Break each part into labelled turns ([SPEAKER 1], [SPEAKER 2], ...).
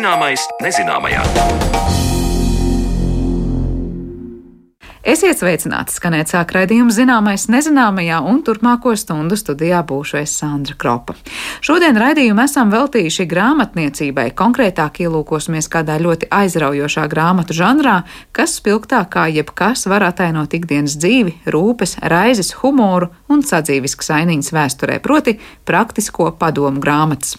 [SPEAKER 1] Zināmais nezināmajā.
[SPEAKER 2] Esiet sveicināti, skanēt sāk raidījums zināmais nezināmajā un turpmāko stundu studijā būšu es Sandra Kropa. Šodien raidījumu esam veltījuši grāmatniecībai, konkrētāk ielūkosimies kādā ļoti aizraujošā grāmatu žanrā, kas spilgtāk kā jebkas var atainot ikdienas dzīvi, rūpes, raizes, humoru un sadzīviskas ainiņas vēsturē, proti praktisko padomu grāmatas.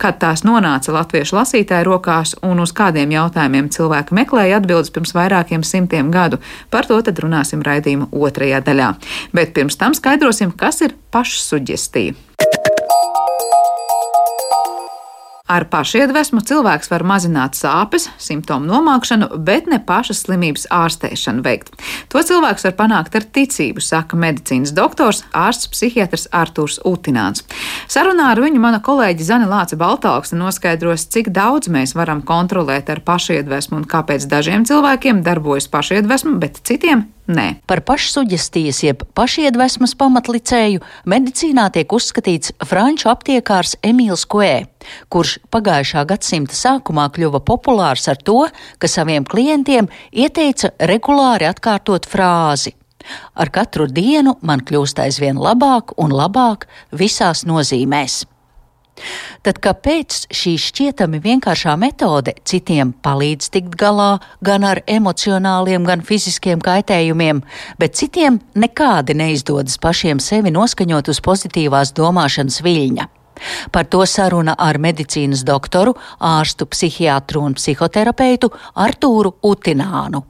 [SPEAKER 2] Kad tās nonāca latviešu lasītāju rokās un uz kādiem jautājumiem cilvēki meklēja atbildes pirms vairākiem simtiem gadu, par to tad runāsim raidījuma otrajā daļā. Bet pirms tam skaidrosim, kas ir pašsuģestīva. Ar pašiedvesmu cilvēks var mazināt sāpes, simptomu nomākšanu, bet ne pašas slimības ārstēšanu veikt. To cilvēks var panākt ar ticību, saka medicīnas doktors, ārsts psihiatrs Artūrs Utināns. Sarunā ar viņu mana kolēģi Zana Lāca Baltāksne noskaidros, cik daudz mēs varam kontrolēt ar pašiedvesmu un kāpēc dažiem cilvēkiem darbojas pašiedvesma, bet citiem Nē.
[SPEAKER 3] Par pašsuģestijas jeb pašiedvesmas pamatlicēju medicīnā tiek uzskatīts franču aptiekārs Emīls Koē, kurš pagājušā gadsimta sākumā kļuva populārs ar to, ka saviem klientiem ieteica regulāri atkārtot frāzi. Ar katru dienu man kļūst aizvien labāk un labāk visās nozīmēs. Tad kāpēc šī šķietami vienkāršā metode citiem palīdz tikt galā gan ar emocionāliem, gan fiziskiem kaitējumiem, bet citiem nekādi neizdodas pašiem sevi noskaņot uz pozitīvās domāšanas viļņa? Par to saruna ar medicīnas doktoru, ārstu, psihiatru un psihoterapeitu Artūru Utinānu.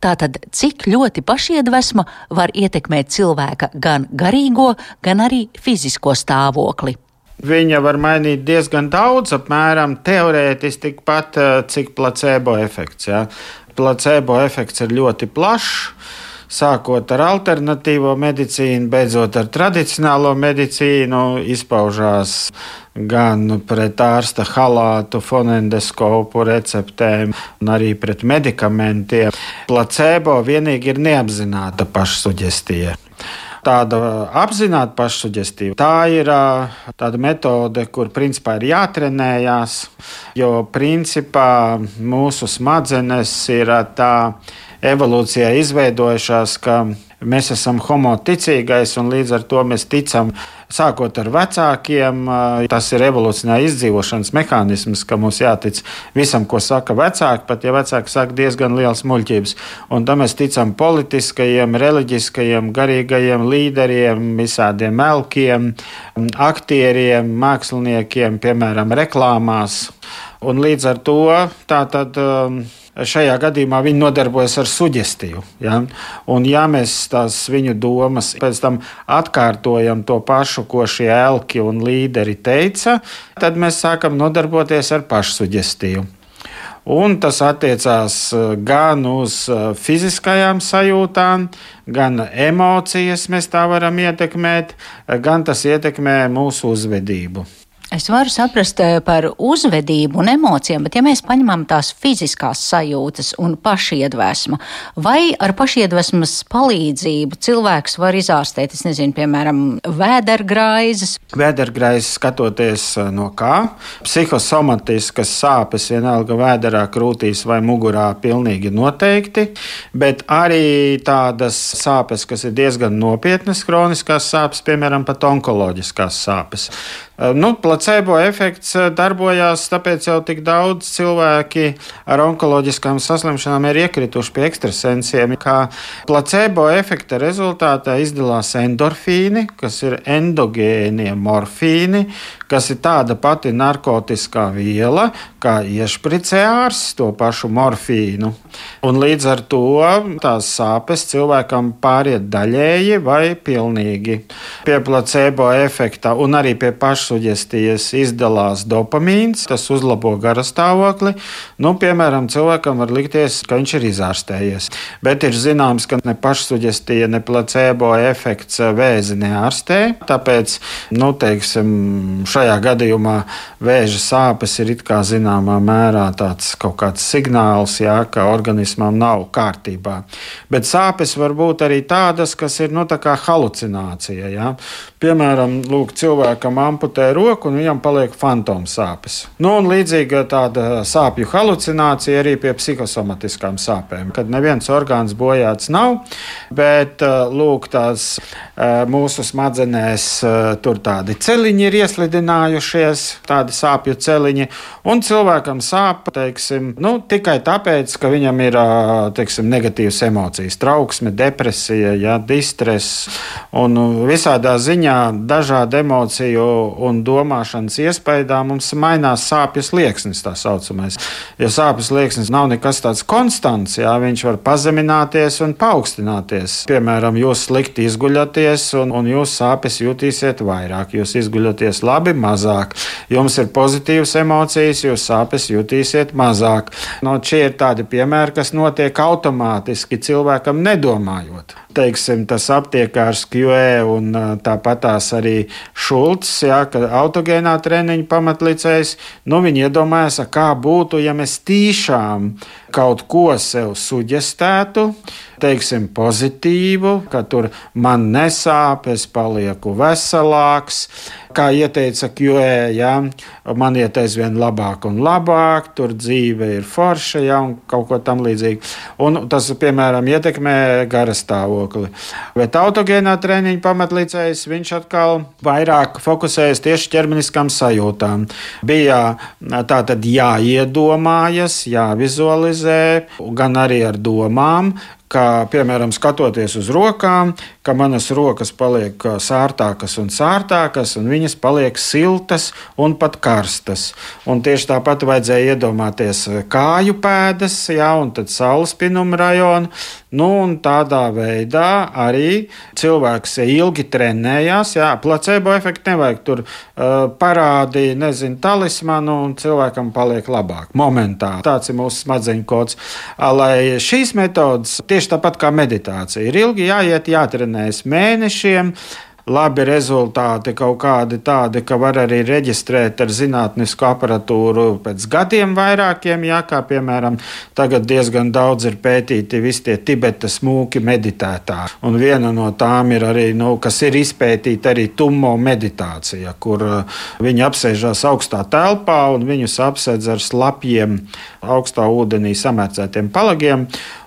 [SPEAKER 3] Tātad, cik ļoti pašiedvesma var ietekmēt cilvēka gan garīgo, gan arī fizisko stāvokli?
[SPEAKER 4] Viņa var mainīt diezgan daudz, apmēram teorētiski tikpat, eh, cik placebo efekts. Ja. Placebo efekts ir ļoti plašs. Sākot ar alternatīvo medicīnu, beidzot ar tradicionālo medicīnu, izpaužās gan pret ārsta halātu, fonendoskopu receptēm, gan arī pret medikamentiem. Placebo vienīgi ir neapzināta pašsugestija tāda apzināta pašsugestīva. Tā ir tāda metode, kur principā ir jātrenējās, jo principā mūsu smadzenes ir tā evolūcijā izveidojušās, ka mēs esam homoticīgais un līdz ar to mēs ticam sākot ar vecākiem. Tas ir evolūcionārs izdzīvošanas mehānisms, ka mums jātic visam, ko saka vecāki, pat ja vecāki saka diezgan liels muļķības. Un tam mēs ticam politiskajiem, reliģiskajiem, garīgajiem līderiem, visādiem melkiem, aktieriem, māksliniekiem, piemēram, reklāmās. Un līdz ar to tā tad. Um, šajā gadījumā viņi nodarbojas ar suģestīvu. Ja? Un, ja mēs tās viņu domas pēc tam atkārtojam to pašu, ko šie elki un līderi teica, tad mēs sākam nodarboties ar pašsuģestīvu. Un tas attiecās eh, gan uz eh, fiziskajām sajūtām, gan emocijas mēs tā varam ietekmēt, gan tas ietekmē mūsu uzvedību.
[SPEAKER 3] Es varu saprast eh, par uzvedību un emocijām, bet ja mēs paņemam tās fiziskās sajūtas un pašiedvesmu, vai ar pašiedvesmas palīdzību cilvēks var izārstēt, es nezinu, piemēram, vēdergraizes?
[SPEAKER 4] Vēdergraizes skatoties eh, no kā? Psihosomatiskas sāpes vienalga vēderā, krūtīs vai mugurā pilnīgi noteikti, bet arī tādas sāpes, kas ir diezgan nopietnas, kroniskās sāpes, piemēram, pat onkoloģiskās sāpes. Eh, nu, placebo efekts eh, darbojās, tāpēc jau tik daudz cilvēki ar onkoloģiskām saslimšanām ir iekrituši pie ekstrasensiem. Kā placebo efekta rezultātā izdalās endorfīni, kas ir endogēnie morfīni, kas ir tāda pati narkotiskā viela, kā iešpricē ārsts to pašu morfīnu. Un līdz ar to tās sāpes cilvēkam pāriet daļēji vai pilnīgi. Pie placebo efekta un arī pie pašsuģestijas izdalās dopamīns, tas uzlabo garastāvokli. Nu, piemēram, cilvēkam var likties, ka viņš ir izārstējies. Bet ir zināms, ka ne pašsuģestija, ne placebo efekts vēzi neārstē. Tāpēc, nu, teiksim, šajā gadījumā vēža sāpes ir it kā zināmā mērā tāds kaut kāds signāls, jā, ka organismam nav kārtībā. Bet sāpes var būt arī tādas, kas ir nu, tā kā halucinācija. Jā. Piemēram, lūk, cilvēkam amputē roku un viņam paliek fantomu sāpes. Nu, un līdzīga tāda sāpju halucinācija arī pie psihosomatiskām sāpēm, kad neviens orgāns bojāts nav, bet lūk, tās mūsu smadzenēs tur tādi ceļiņi ir ieslidinājušies, tādi sāpju ceļiņi, un cilvēkam sāp, teiksim, nu, tikai tāpēc, ka viņam ir teiksim, negatīvas emocijas, trauksme, depresija, ja, distress un visādā ziņā dažādu emociju un domāšanas iespējā mums mainās sāpju slieksnis, tā saucamais. Jo sāpju slieksnis nav nekas tāds konstants, jā, viņš var pazemināties un paaugstināties. Piemēram, jūs slikti izguļaties un, un jūs sāpes jutīsiet vairāk, jūs izguļaties labi, mazāk. Jums ir pozitīvas emocijas, jūs sāpes jutīsiet mazāk. No, šie ir tādi piemēri, kas notiek automātiski cilvēkam nedomājot teiksim, tas aptiekārs QE un tāpat tās arī Šulcs, jā, ka autogēnā treniņa pamatlicējs, nu viņi iedomājas, kā būtu, ja mēs tīšām kaut ko sev suģestētu, teiksim, pozitīvu, ka tur man nesāp, es palieku veselāks. Kā ieteica QE, ja, man iet aizvien labāk un labāk, tur dzīve ir forša, ja, un kaut ko tam līdzīgu. Un tas, piemēram, ietekmē gara stāvokli. Bet autogēnā treniņa pamatlīdzējs, viņš atkal vairāk fokusējas tieši ķermeniskām sajūtām. Bija tā tad jāiedomājas, jāvizualizē, gan arī ar domām, kā piemēram skatoties uz rokām, ka manas rokas paliek sārtākas un sārtākas, un viņas paliek siltas un pat karstas. Un tieši tāpat vajadzēja iedomāties kāju pēdas, jā, un tad saules pinuma rajonu. Nu, un tādā veidā arī cilvēks ilgi trenējās. Jā, placebo efektu nevajag tur uh, parādīt, nezinu, talismanu, un cilvēkam paliek labāk momentā. Tāds ir mūsu smadzeņu kods. Lai šīs metodas tieši tāpat kā meditācija. Ir ilgi jāiet, jātrenējas mēnešiem, labi rezultāti, kaut kādi tādi, ka var arī reģistrēt ar zinātnisku aparatūru pēc gadiem vairākiem, jā, kā piemēram tagad diezgan daudz ir pētīti visi tie Tibetas mūki meditētāji. Un viena no tām ir arī, nu, kas ir izpētīta arī tummo meditācija, kur uh, viņi apsēžās augstā telpā un viņus apsedz ar slapjiem augstā ūdenī samērcētiem palagiem.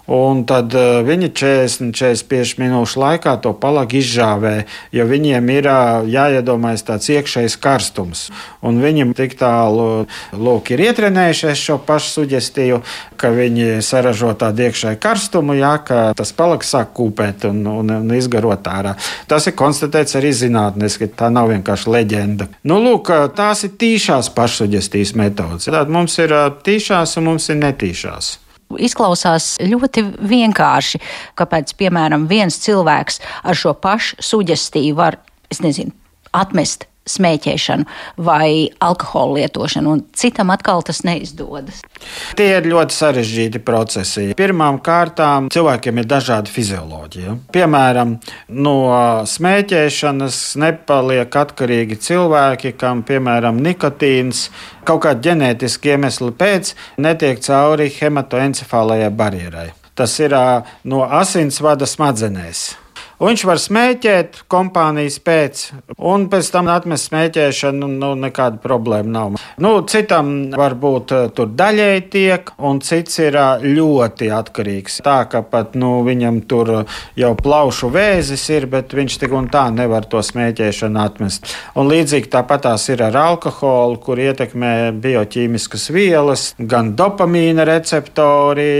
[SPEAKER 4] Un tad uh, viņi 40-45 minūšu laikā to palagu izžāvē, jo viņiem ir uh, jāiedomājas tāds iekšējs karstums. Un viņiem tik tālu lūk, ir ietrenējušies šo pašu suģestīvu, ka viņi saražo tādu iekšēju karstumu, jā, ka tas palags sāk kūpēt un, un, un izgarot ārā. Tas ir konstatēts arī zinātniski, tā nav vienkārši leģenda. Nu, lūk, tās ir tīšās pašsuģestīvas metodas. Tad mums ir tīšās un mums ir netīšās
[SPEAKER 3] izklausās ļoti vienkārši, kāpēc, piemēram, viens cilvēks ar šo pašu suģestīvu var, es nezinu, atmest smēķēšanu vai alkohola lietošanu, un citam atkal tas neizdodas.
[SPEAKER 4] Tie ir ļoti sarežģīti procesi. Pirmkārt, cilvēkiem ir dažāda fizioloģija. Piemēram, no smēķēšanas nepaliek atkarīgi cilvēki, kam, piemēram, nikotīns kaut kāda ģenētiska iemesla pēc netiek cauri hematoencefālajai barjerai. Tas ir no asinsvada smadzenēs. Un viņš var smēķēt kompānijas pēc, un pēc tam atmest smēķēšanu, nu, nekāda problēma nav. Nu, citam varbūt eh, tur daļēji tiek, un cits ir eh, ļoti atkarīgs. Tā ka pat nu, viņam tur jau plaušu vēzis ir, bet viņš tik un tā nevar to smēķēšanu atmest. Un līdzīgi tāpat tās ir ar alkoholu, kur ietekmē bioķīmiskas vielas, gan dopamīna receptori,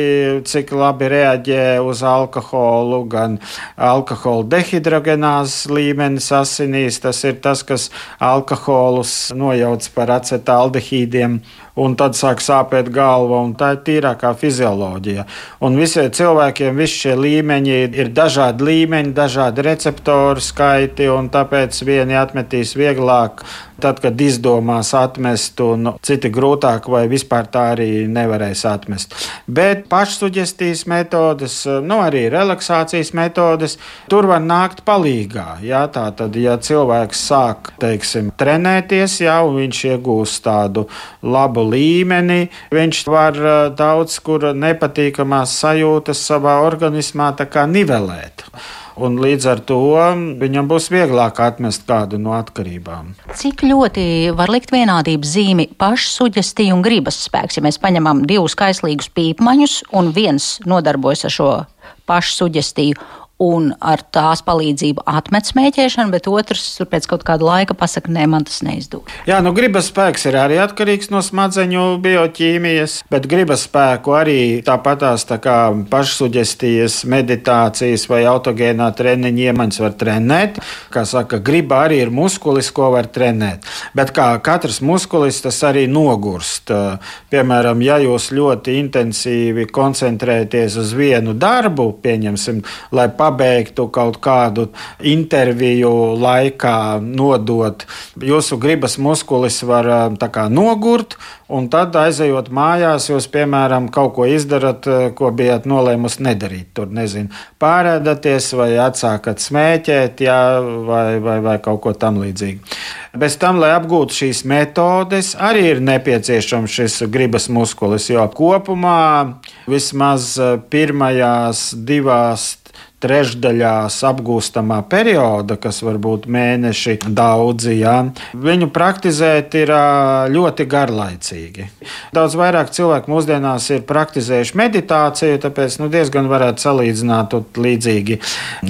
[SPEAKER 4] cik labi reaģē uz alkoholu, gan alkoholu alkohola dehidrogenāzes līmenis asinīs. Tas ir tas, kas alkoholus nojauc par acetaldehīdiem. Un tad sāk sāpēt galva, un tā ir tīrākā fizioloģija. Un visiem cilvēkiem visi šie līmeņi ir dažādi līmeņi, dažādi receptoru skaiti, un tāpēc vieni atmetīs vieglāk, tad, kad izdomās atmest, un citi grūtāk, vai vispār tā arī nevarēs atmest. Bet pašsugestijas metodes, nu arī relaksācijas metodes, tur var nākt palīgā. Jā, tā tad, ja cilvēks sāk, teiksim, trenēties, jā, un viņš iegūst tādu labu līmeni, viņš var eh, daudz kur nepatīkamās sajūtas savā organismā nivelēt. Un līdz ar to viņam būs vieglāk atmest kādu no atkarībām.
[SPEAKER 3] Cik ļoti var likt vienādības zīmi pašsugestija un gribas spēks, ja mēs paņemam divus kaislīgus pīpmaņus un viens nodarbojas ar šo pašsugestiju, un ar tās palīdzību atmet smēķēšanu, bet otrs pēc kaut kāda laika pasakā, nē, man tas neizdodas.
[SPEAKER 4] Jā, nu gribas spēks ir arī atkarīgs no smadzeņu bioķīmijas, bet gribas spēku arī tāpatās tā kā pašsugestijas, meditācijas vai autogēnā treniņa iemaņas var trenēt. Kā saka, griba arī ir muskulis, ko var trenēt. Bet kā katrs muskulis, tas arī nogurst. Piemēram, ja jūs ļoti intensīvi koncentrēties uz vienu darbu, pieņemsim, lai pabeigtu pabeigtu kaut kādu interviju laikā, nodot. Jūsu gribas muskulis var kā, nogurt, un tad aizejot mājās, jūs, piemēram, kaut ko izdarat, ko bijat nolēmusi nedarīt. Tur, nezinu, pārēdaties vai atsākat smēķēt, jā, vai, vai, vai kaut ko tam līdzīgu. Bez tam, lai apgūtu šīs metodes, arī ir nepieciešams šis gribas muskulis, jo kopumā vismaz pirmajās divās trešdaļās apgūstamā perioda, kas var būt mēneši daudzi, ja, viņu praktizēt ir ļoti garlaicīgi. Daudz vairāk cilvēku mūsdienās ir praktizējuši meditāciju, tāpēc nu, diezgan varētu salīdzināt līdzīgi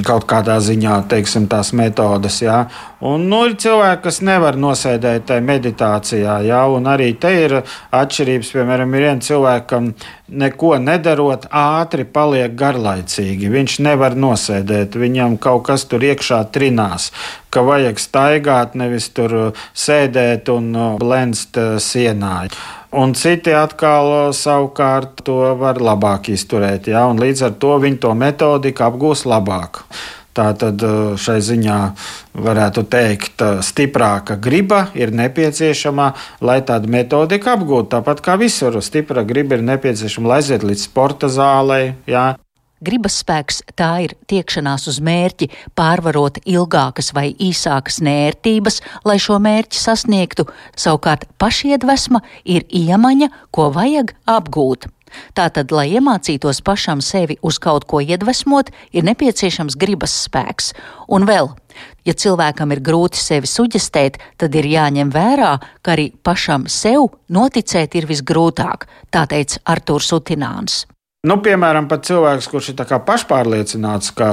[SPEAKER 4] kaut kādā ziņā, teiksim, tās metodas. Ja. Un, nu, ir cilvēki, kas nevar nosēdēt tajā meditācijā, ja, un arī te ir atšķirības. Piemēram, ir viens cilvēks, kam neko nedarot, ātri paliek garlaicīgi. Viņš nevar nosēdēt, viņam kaut kas tur iekšā trinās, ka vajag staigāt, nevis tur sēdēt un blenst sienā. Un citi atkal savukārt to var labāk izturēt, ja, un līdz ar to viņi to metodiku apgūs labāk. Tā tad šai ziņā varētu teikt, stiprāka griba ir nepieciešama, lai tādu metodiku apgūtu. Tāpat kā visur, stipra griba ir nepieciešama, lai aiziet līdz sporta zālei. Jā.
[SPEAKER 3] Gribas spēks tā ir tiekšanās uz mērķi, pārvarot ilgākas vai īsākas nērtības, lai šo mērķi sasniegtu. Savukārt pašiedvesma ir iemaņa, ko vajag apgūt. Tātad, lai iemācītos pašam sevi uz kaut ko iedvesmot, ir nepieciešams gribas spēks. Un vēl, ja cilvēkam ir grūti sevi suģestēt, tad ir jāņem vērā, ka arī pašam sev noticēt ir visgrūtāk, tā teica Artūrs Utināns.
[SPEAKER 4] Nu, piemēram, pat cilvēks, kurš ir pašpārliecināts, ka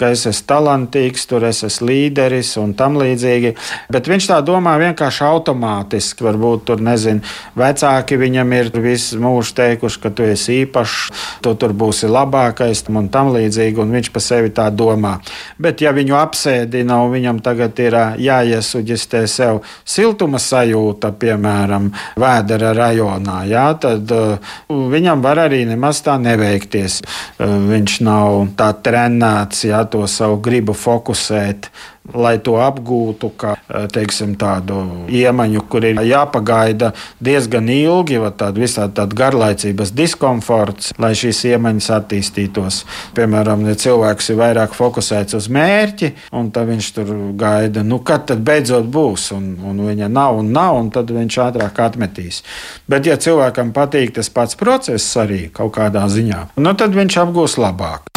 [SPEAKER 4] ka es esmu talantīgs, tur es esmu līderis un tam līdzīgi. Bet viņš tā domā vienkārši automātiski. Varbūt tur, nezinu, vecāki viņam ir visu mūžu teikuši, ka tu esi īpašs, tu tur būsi labākais un tam līdzīgi, un viņš pa sevi tā domā. Bet, ja viņu apsēdina un viņam tagad ir jāiesuģistē sev siltuma sajūta, piemēram, vēdera rajonā, jā, tad uh, viņam var arī nemaz tā neveikties. Uh, viņš nav tā trenēts. Jā, to savu gribu fokusēt, lai to apgūtu, kā eh, teiksim, tādu iemaņu, kur ir jāpagaida diezgan ilgi, vai tāda visādi tāda garlaicības diskomforts, lai šīs iemaņas attīstītos. Piemēram, ja cilvēks ir vairāk fokusēts uz mērķi, un tad viņš tur gaida, nu, kad tad beidzot būs, un, un viņa nav un nav, un tad viņš ātrāk atmetīs. Bet, ja cilvēkam patīk tas pats process arī kaut kādā ziņā, nu, tad viņš apgūs labāk.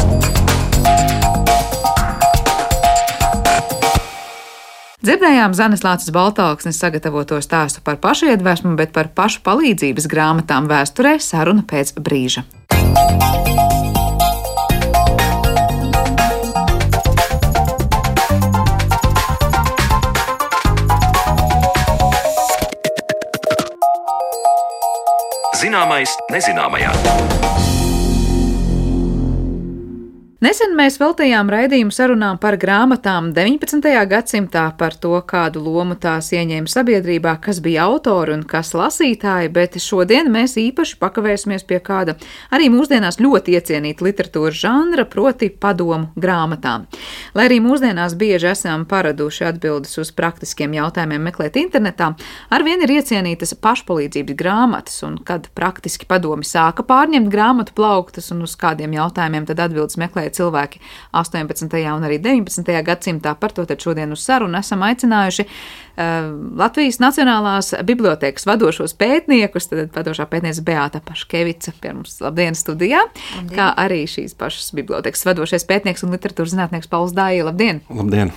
[SPEAKER 2] Dzirdējām Zanes Lācis Baltāksnes sagatavoto stāstu par pašiedvesmu, bet par pašu palīdzības grāmatām vēsturē saruna pēc brīža.
[SPEAKER 1] Zināmais nezināmajā.
[SPEAKER 2] Nesen mēs veltījām raidījumu sarunām par grāmatām 19. gadsimtā, par to, kādu lomu tās ieņēma sabiedrībā, kas bija autori un kas lasītāji, bet šodien mēs īpaši pakavēsimies pie kāda arī mūsdienās ļoti iecienīta literatūras žanra, proti padomu grāmatām. Lai arī mūsdienās bieži esam paraduši atbildes uz praktiskiem jautājumiem meklēt internetā, arvien ir iecienītas pašpalīdzības grāmatas, un kad praktiski padomi sāka pārņemt grāmatu plauktas un uz kādiem jautājumiem tad atbildes meklēt meklēja cilvēki 18. un arī 19. gadsimtā. Par to tad šodien uz sarunu esam aicinājuši uh, Latvijas Nacionālās bibliotekas vadošos pētniekus, tad vadošā pētniece Beāta Paškevica pie mums labdien studijā, labdien. kā arī šīs pašas bibliotekas vadošais pētnieks un literatūras zinātnieks Pauls Dāja. Labdien!
[SPEAKER 1] Labdien!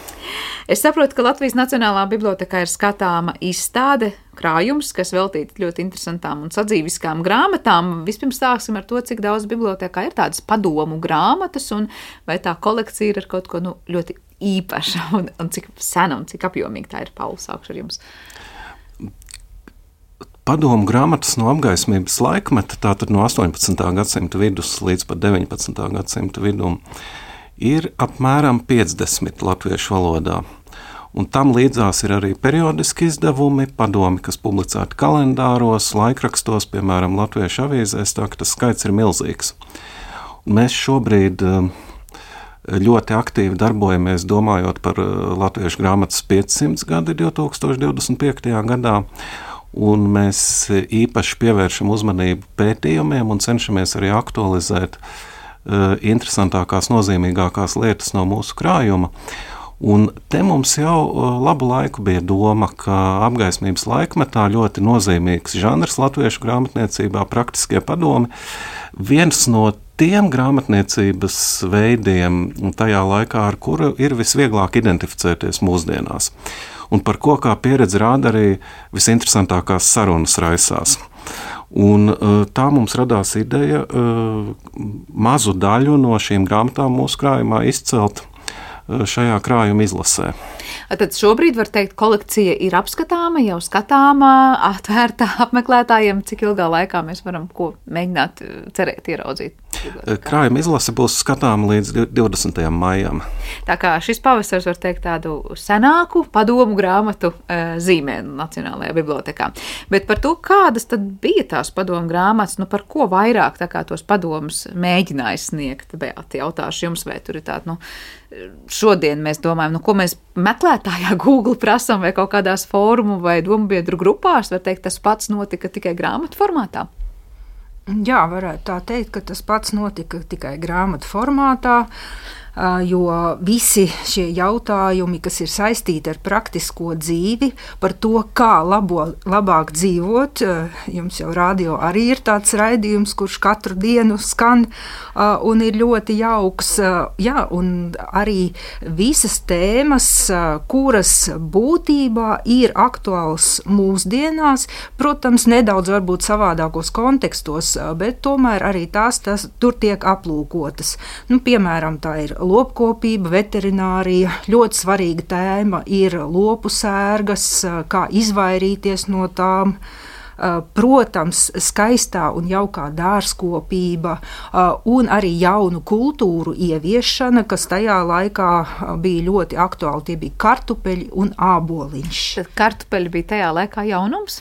[SPEAKER 2] Es saprotu, ka Latvijas Nacionālā bibliotekā ir skatāma izstāde krājums, kas veltīts ļoti interesantām un sadzīviskām grāmatām. Vispirms sāksim ar to, cik daudz bibliotekā ir tādas padomu grāmatas, un vai tā kolekcija ir ar kaut ko nu, ļoti īpaša, un, un cik sena un cik apjomīga tā ir. Pauls, sākšu ar jums.
[SPEAKER 1] Padomu grāmatas no apgaismības laikmeta, tātad no 18. gadsimta vidus līdz pat 19. gadsimta vidum, ir apmēram 50 latviešu valodā. Un tam līdzās ir arī periodiski izdevumi, padomi, kas publicēti kalendāros, laikrakstos, piemēram, Latviešu avīzēs, tā ka tas skaits ir milzīgs. Mēs šobrīd um, ļoti aktīvi darbojamies, domājot par uh, Latviešu grāmatas 500 gadi 2025. gadā. Un mēs īpaši pievēršam uzmanību pētījumiem un cenšamies arī aktualizēt uh, interesantākās, nozīmīgākās lietas no mūsu krājuma. Un te mums jau labu laiku bija doma, ka apgaismības laikmetā ļoti nozīmīgs žanrs latviešu grāmatniecībā, praktiskie padomi. Viens no tiem grāmatniecības veidiem tajā laikā, ar kuru ir visvieglāk identificēties mūsdienās. Un par ko kā pieredze rāda arī visinteresantākās sarunas raisās. Un, tā mums radās ideja mazu daļu no šīm grāmatām mūsu krājumā izcelt šajā krājuma izlasē.
[SPEAKER 2] Tad šobrīd var teikt, kolekcija ir apskatāma, jau skatāma, atvērta apmeklētājiem. Cik ilgā laikā mēs varam ko mēģināt cerēt, ieraudzīt?
[SPEAKER 1] Krājuma izlase būs skatāma līdz 20. maijam.
[SPEAKER 2] Tā kā šis pavasars var teikt tādu senāku padomu grāmatu zīmē Nacionālajā bibliotekā. Bet par to, kādas tad bija tās padomu grāmatas, nu par ko vairāk tos padomus mēģināja sniegt, Beati, jautāšu jums, vai tur ir tāda, nu, šodien mēs domājam, nu, ko mēs meklētājā Google prasām vai kaut kādās fórumu vai dombiedru grupās, var teikt, tas pats notika tikai grāmatu formātā.
[SPEAKER 5] Jā, varētu tā teikt, ka tas pats notika tikai grāmatu formātā. Jo visi šie jautājumi, kas ir saistīti ar praktisko dzīvi, par to, kā labo, labāk dzīvot, jums jau rādio arī ir tāds raidījums, kurš katru dienu skan un ir ļoti jauks. Jā, un arī visas tēmas, kuras būtībā ir aktuāls mūsdienās, protams, nedaudz varbūt savādākos kontekstos, bet tomēr arī tās tas, tur tiek aplūkotas. Nu, piemēram, tā ir lopkopība, veterinārija. Ļoti svarīga tēma ir lopu sērgas, kā izvairīties no tām. Protams, skaistā un jaukā dārzkopība un arī jaunu kultūru ieviešana, kas tajā laikā bija ļoti aktuāli. Tie bija kartupeļi un āboliņš.
[SPEAKER 2] Tad kartupeļi bija tajā laikā jaunums?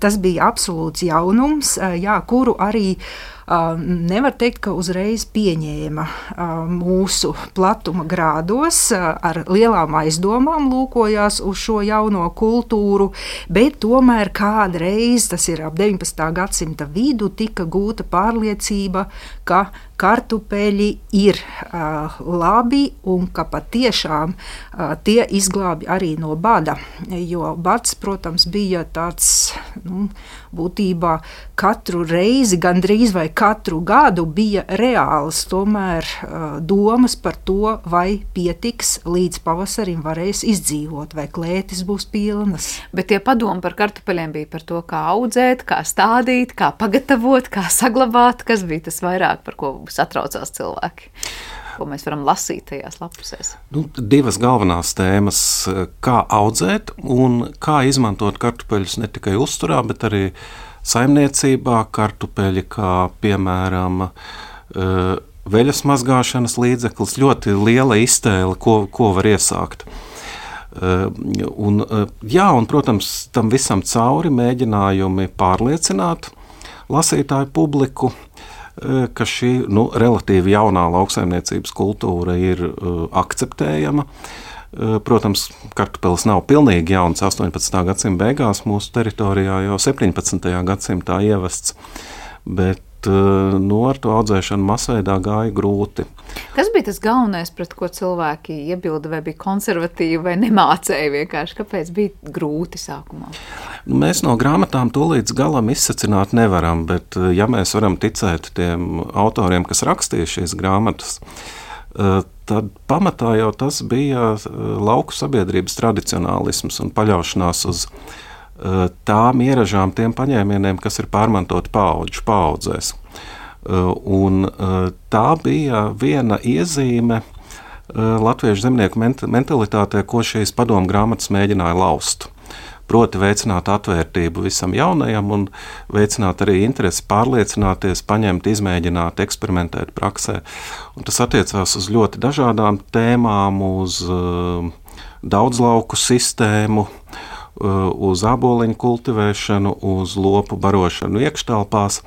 [SPEAKER 5] Tas bija absolūts jaunums, jā, kuru arī uh, nevar teikt, ka uzreiz pieņēma mūsu platuma grādos, ar lielām aizdomām lūkojās uz šo jauno kultūru, bet tomēr kādreiz, tas ir ap 19. gadsimta vidu, tika gūta pārliecība, ka kartupeļi ir uh, labi un ka patiešām uh, tie izglābi arī no bada. Jo bads, protams, bija tāds nu, būtībā katru reizi, gandrīz vai katru gadu bija reāls tomēr uh, domas par to, vai pietiks līdz pavasarim varēs izdzīvot, vai klētis būs pilnas.
[SPEAKER 2] Bet tie padomi par kartupeļiem bija par to, kā audzēt, kā stādīt, kā pagatavot, kā saglabāt, kas bija tas vairāk, par ko satraucās cilvēki ko mēs varam lasīt tajās lapusēs?
[SPEAKER 1] Nu, divas galvenās tēmas - kā audzēt un kā izmantot kartupeļus ne tikai uzturā, bet arī saimniecībā. Kartupeļi kā piemēram. Uh, veļas mazgāšanas līdzeklis, ļoti liela iztēle, ko, ko var iesākt. Un, jā, un, protams, tam visam cauri mēģinājumi pārliecināt lasītāju publiku, ka šī nu, relatīvi jaunā lauksaimniecības kultūra ir akceptējama. Protams, kartupelis nav pilnīgi jauns. 18. gadsimta beigās mūsu teritorijā jau 17. gadsimtā ievests, bet Eh, nu, ar to audzēšanu masveidā gāja grūti.
[SPEAKER 2] Kas bija tas galvenais, pret ko cilvēki iebilda, vai bija konservatīvi, vai nemācēja vienkārši? Kāpēc bija grūti sākumā?
[SPEAKER 1] Nu, mēs no grāmatām to līdz galam izsacināt nevaram, bet eh, ja mēs varam ticēt tiem autoriem, kas rakstīja šīs grāmatas, eh, tad pamatā jau tas bija lauku sabiedrības tradicionālisms un paļaušanās uz viņa Eh, tām ieražām, tiem paņēmieniem, kas ir pārmantoti paudžu paudzēs. Eh, un eh, tā bija viena iezīme latviešu zemnieku mentalitātē, ko šīs padomu grāmatas mēģināja laust. Proti, veicināt atvērtību visam jaunajam un veicināt arī interesi pārliecināties, paņemt, izmēģināt, eksperimentēt praksē. Un tas attiecās uz ļoti dažādām tēmām, uz uh, daudzlauku sistēmu, uh, Uh, uz aboliņu kultivēšanu, uz lopu barošanu iekštelpās.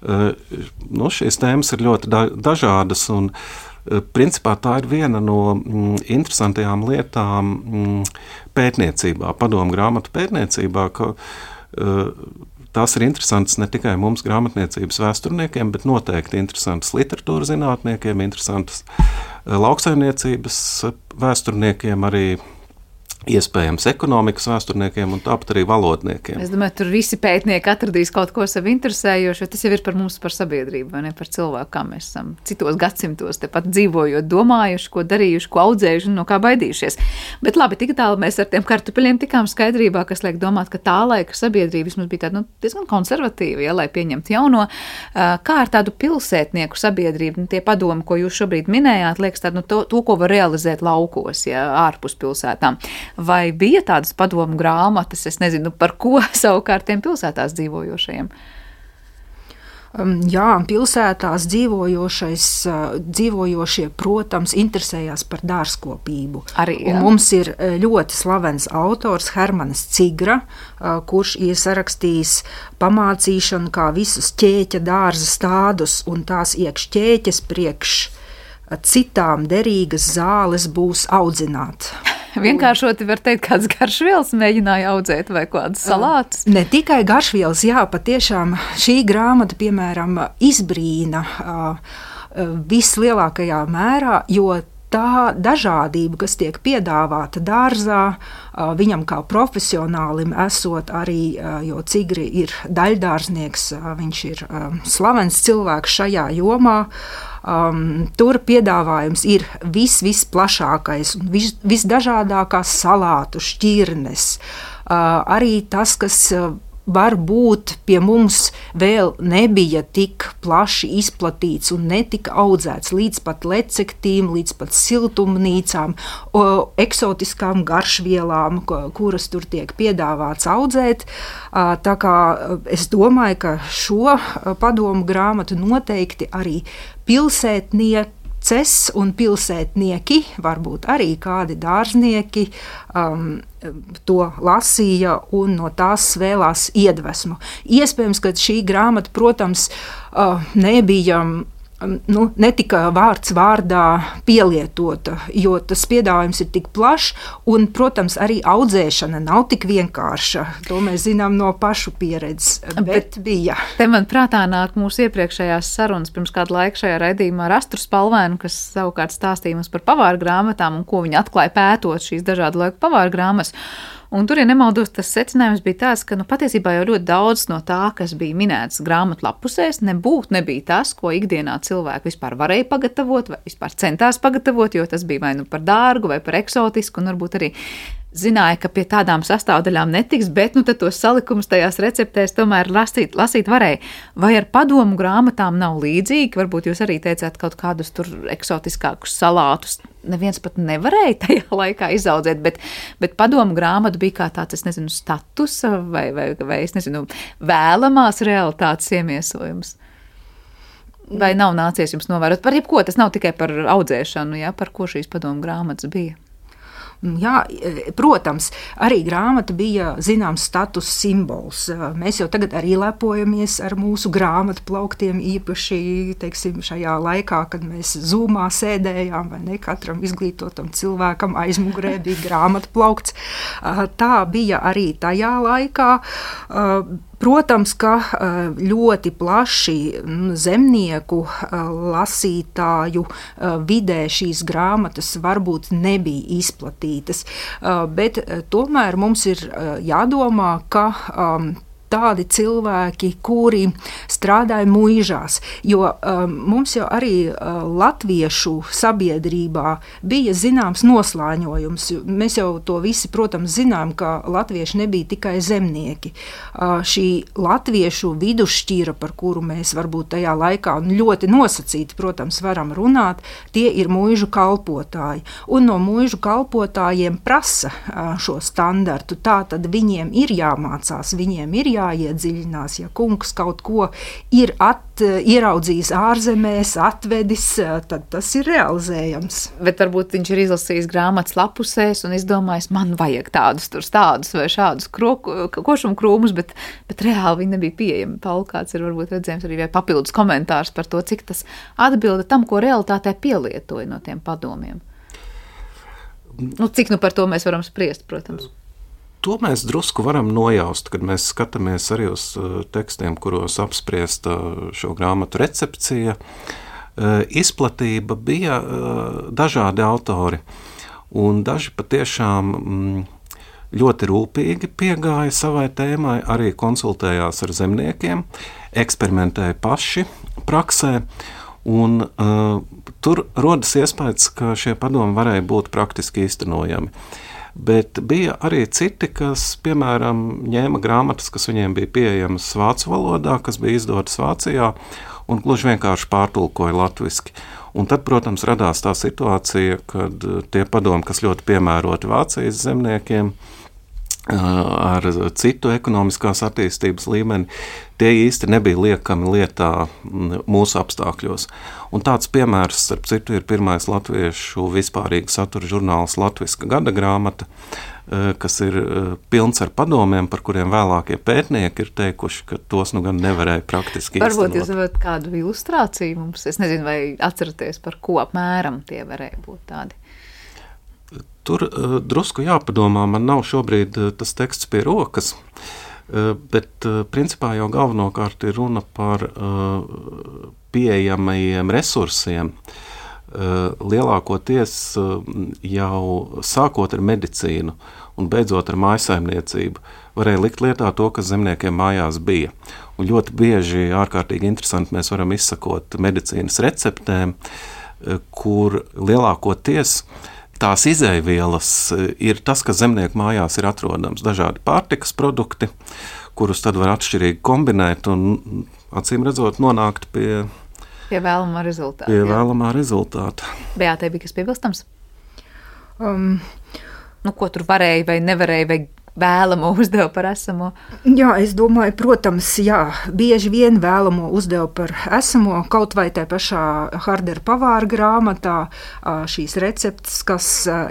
[SPEAKER 1] Uh, nu, šīs tēmas ir ļoti da dažādas. Un, uh, Principā tā ir viena no mm, interesantajām lietām mm, pētniecībā, padomu grāmatu pētniecībā, ka tās ir interesantas ne tikai mums, grāmatniecības vēsturniekiem, bet noteikti interesantas literatūras zinātniekiem, interesantas lauksaimniecības vēsturniekiem, arī Iespējams, ekonomikas vēsturniekiem un tāpat arī valodniekiem.
[SPEAKER 2] Es domāju, tur visi pētnieki atradīs kaut ko sev interesējošu, jo tas jau ir par mums, par sabiedrību, vai ne par cilvēku, kā mēs esam citos gadsimtos tepat dzīvojot, domājuši, ko darījuši, ko audzējuši un no kā baidījušies. Bet labi, tik tālu mēs ar tiem kartupeļiem tikām skaidrībā, kas liek domāt, ka tā laika sabiedrība vismaz bija tāda nu, diezgan konservatīva, ja, lai pieņemtu jauno. Kā ar tādu pilsētnieku sabiedrību, nu, tie padomi, ko jūs šobrīd minējāt, liekas tādu, nu, to, to, ko var realizēt laukos, ja ārpus pilsētām vai bija tādas padomu grāmatas, es nezinu, par ko savukārt tiem pilsētās dzīvojošajiem.
[SPEAKER 5] Um, jā, pilsētās dzīvojošais, uh, dzīvojošie, protams, interesējās par dārzkopību.
[SPEAKER 2] Arī
[SPEAKER 5] mums ir uh, ļoti slavens autors Hermans Cigra, uh, kurš ir sarakstījis pamācīšanu, kā visus ķēķa dārza stādus un tās iekšķēķes priekš citām derīgas zāles būs audzināt.
[SPEAKER 2] Vienkāršoti var teikt, kāds garšvielas mēģināja audzēt vai kādas salātus.
[SPEAKER 5] Ne tikai garšvielas, jā, patiešām šī grāmata, piemēram, izbrīna vislielākajā mērā, jo tā dažādība, kas tiek piedāvāta dārzā, viņam kā profesionālim, esot arī, jo Cigri ir daļdārznieks, viņš ir slavens cilvēks šajā jomā. Um, tur piedāvājums ir vis, visplašākais un vis, visdažādākās salātu šķirnes. Uh, arī tas, kas uh, varbūt pie mums vēl nebija tik plaši izplatīts un netika audzēts līdz pat lecektīm, līdz pat siltumnīcām, o, eksotiskām garšvielām, kuras tur tiek piedāvāts audzēt. Tā kā es domāju, ka šo padomu grāmatu noteikti arī pilsētnieki ces un pilsētnieki, varbūt arī kādi dārznieki, um, to lasīja un no tās svēlās iedvesmu. Iespējams, ka šī grāmata, protams, uh, nebija nu, netika vārds vārdā pielietota, jo tas piedāvājums ir tik plašs, un, protams, arī audzēšana nav tik vienkārša. To mēs zinām no pašu pieredzes, bet, bet bija.
[SPEAKER 2] Te man prātā nāk mūsu iepriekšējās sarunas pirms kāda laika šajā raidījumā ar Astru Spalvēnu, kas savukārt stāstīja mums par pavāru grāmatām un ko viņi atklāja pētot šīs dažādu laiku pavāru grāmatas. Un tur, ja nemaldos, tas secinājums bija tāds, ka nu, patiesībā jau ļoti daudz no tā, kas bija minēts grāmatā lapusēs, nebūtu nebija tas, ko ikdienā cilvēki vispār varēja pagatavot vai vispār centās pagatavot, jo tas bija vai nu par dārgu vai par eksotisku, un varbūt arī zināja, ka pie tādām sastāvdaļām netiks, bet nu, tos salikumus tajās receptēs tomēr lasīt, lasīt varēja. Vai ar padomu grāmatām nav līdzīgi? Varbūt jūs arī teicāt kaut kādus tur eksotiskākus salātus. Neviens pat nevarēja tajā laikā izaudzēt, bet, bet padomu grāmata bija kā tāds, es nezinu, status vai, vai, vai es nezinu, vēlamās realitātes iemiesojums. Vai nav nācies jums novērot par jebko? Tas nav tikai par audzēšanu, ja, par ko šīs padomu grāmatas bija.
[SPEAKER 5] Jā, e, protams, arī grāmata bija zināms status simbols. E, mēs jau tagad arī lepojamies ar mūsu grāmatu plauktiem, īpaši teiksim, šajā laikā, kad mēs zūmā sēdējām, vai ne katram izglītotam cilvēkam aizmugurē bija grāmatu plaukts. E, tā bija arī tajā laikā. Protams, ka eh, ļoti plaši mm, zemnieku eh, lasītāju eh, vidē šīs grāmatas varbūt nebija izplatītas, bet tomēr mums ir jādomā, ka tādi cilvēki, kuri strādāja mūžās. Jo um, mums jau arī uh, latviešu sabiedrībā bija zināms noslāņojums. Mēs jau to visi, protams, zinām, ka latvieši nebija tikai zemnieki. Uh, šī latviešu vidusšķira, par kuru mēs varbūt tajā laikā ļoti nosacīti, protams, varam runāt, tie ir mūžu kalpotāji. Un no mūžu kalpotājiem prasa uh, šo standartu. Tā tad viņiem ir jāmācās, viņiem ir jāmācās jāiedziļinās. Ja kungs kaut ko ir at, ieraudzījis ārzemēs, atvedis, tad tas ir realizējams.
[SPEAKER 2] Bet varbūt viņš ir izlasījis grāmatas lapusēs un izdomājis, man vajag tādus, tādus vai šādus košumu krūmus, bet, bet reāli viņi nebija pieejami. Paul, kāds ir varbūt redzējums arī papildus komentārs par to, cik tas atbilda tam, ko realitātē pielietoja no tiem padomiem. Nu, cik nu par to mēs varam spriest, protams.
[SPEAKER 1] To mēs drusku varam nojaust, kad mēs skatāmies arī uz uh, tekstiem, kuros apspriesta šo grāmatu recepcija. Uh, izplatība bija dažādi autori, un daži patiešām mm, ļoti rūpīgi piegāja savai tēmai, arī konsultējās ar zemniekiem, eksperimentēja paši praksē. Un, uh, tur rodas iespējas, ka šie padomi varēja būt praktiski īstenojami. Uh, Bet bija arī citi, kas, piemēram, ņēma grāmatas, kas viņiem bija pieejamas vācu valodā, kas bija izdotas Vācijā, un gluži vienkārši pārtulkoja latviešu. Un tad, protams, radās tā situācija, kad tie padomi, kas ļoti piemēroti Vācijas zemniekiem, ar citu ekonomiskās attīstības līmeni, tie īsti nebija liekami lietā mūsu apstākļos. Un tāds piemērs, starp citu, ir pirmais latviešu vispārīga satura žurnāls Latvijas gada grāmata, kas ir pilns ar padomiem, par kuriem vēlākie pētnieki ir teikuši, ka tos nu gan nevarēja praktiski
[SPEAKER 2] izdarīt. Varbūt jūs varat kādu ilustrāciju mums, es nezinu, vai atceraties, par ko apmēram tie varēja būt tādi.
[SPEAKER 1] Tur uh, drusku jāpadomā, man nav šobrīd uh, tas teksts pie rokas, uh, bet uh, principā jau galvenokārt ir runa par uh, pieejamajiem resursiem. Lielākoties jau sākot ar medicīnu un beidzot ar mājsaimniecību, varēja likt lietā to, kas zemniekiem mājās bija. Un ļoti bieži, ārkārtīgi interesanti, mēs varam izsakot medicīnas receptēm, kur lielākoties uh, tās izēvielas eh, ir tas, kas zemnieku mājās ir atrodams. Dažādi pārtikas produkti, kurus tad var atšķirīgi kombinēt un, acīm redzot, nonākt pie,
[SPEAKER 2] pie vēlamā rezultāta.
[SPEAKER 1] Pie vēlamā rezultāta.
[SPEAKER 2] Beātei bija kas piebilstams? Um, nu, ko tur varēja vai nevarēja, vai vēlamo uzdeva par esamo?
[SPEAKER 5] Jā, es domāju, protams, jā, bieži vien vēlamo uzdeva par esamo, kaut vai tajā pašā Hardera pavāra grāmatā šīs receptes, kas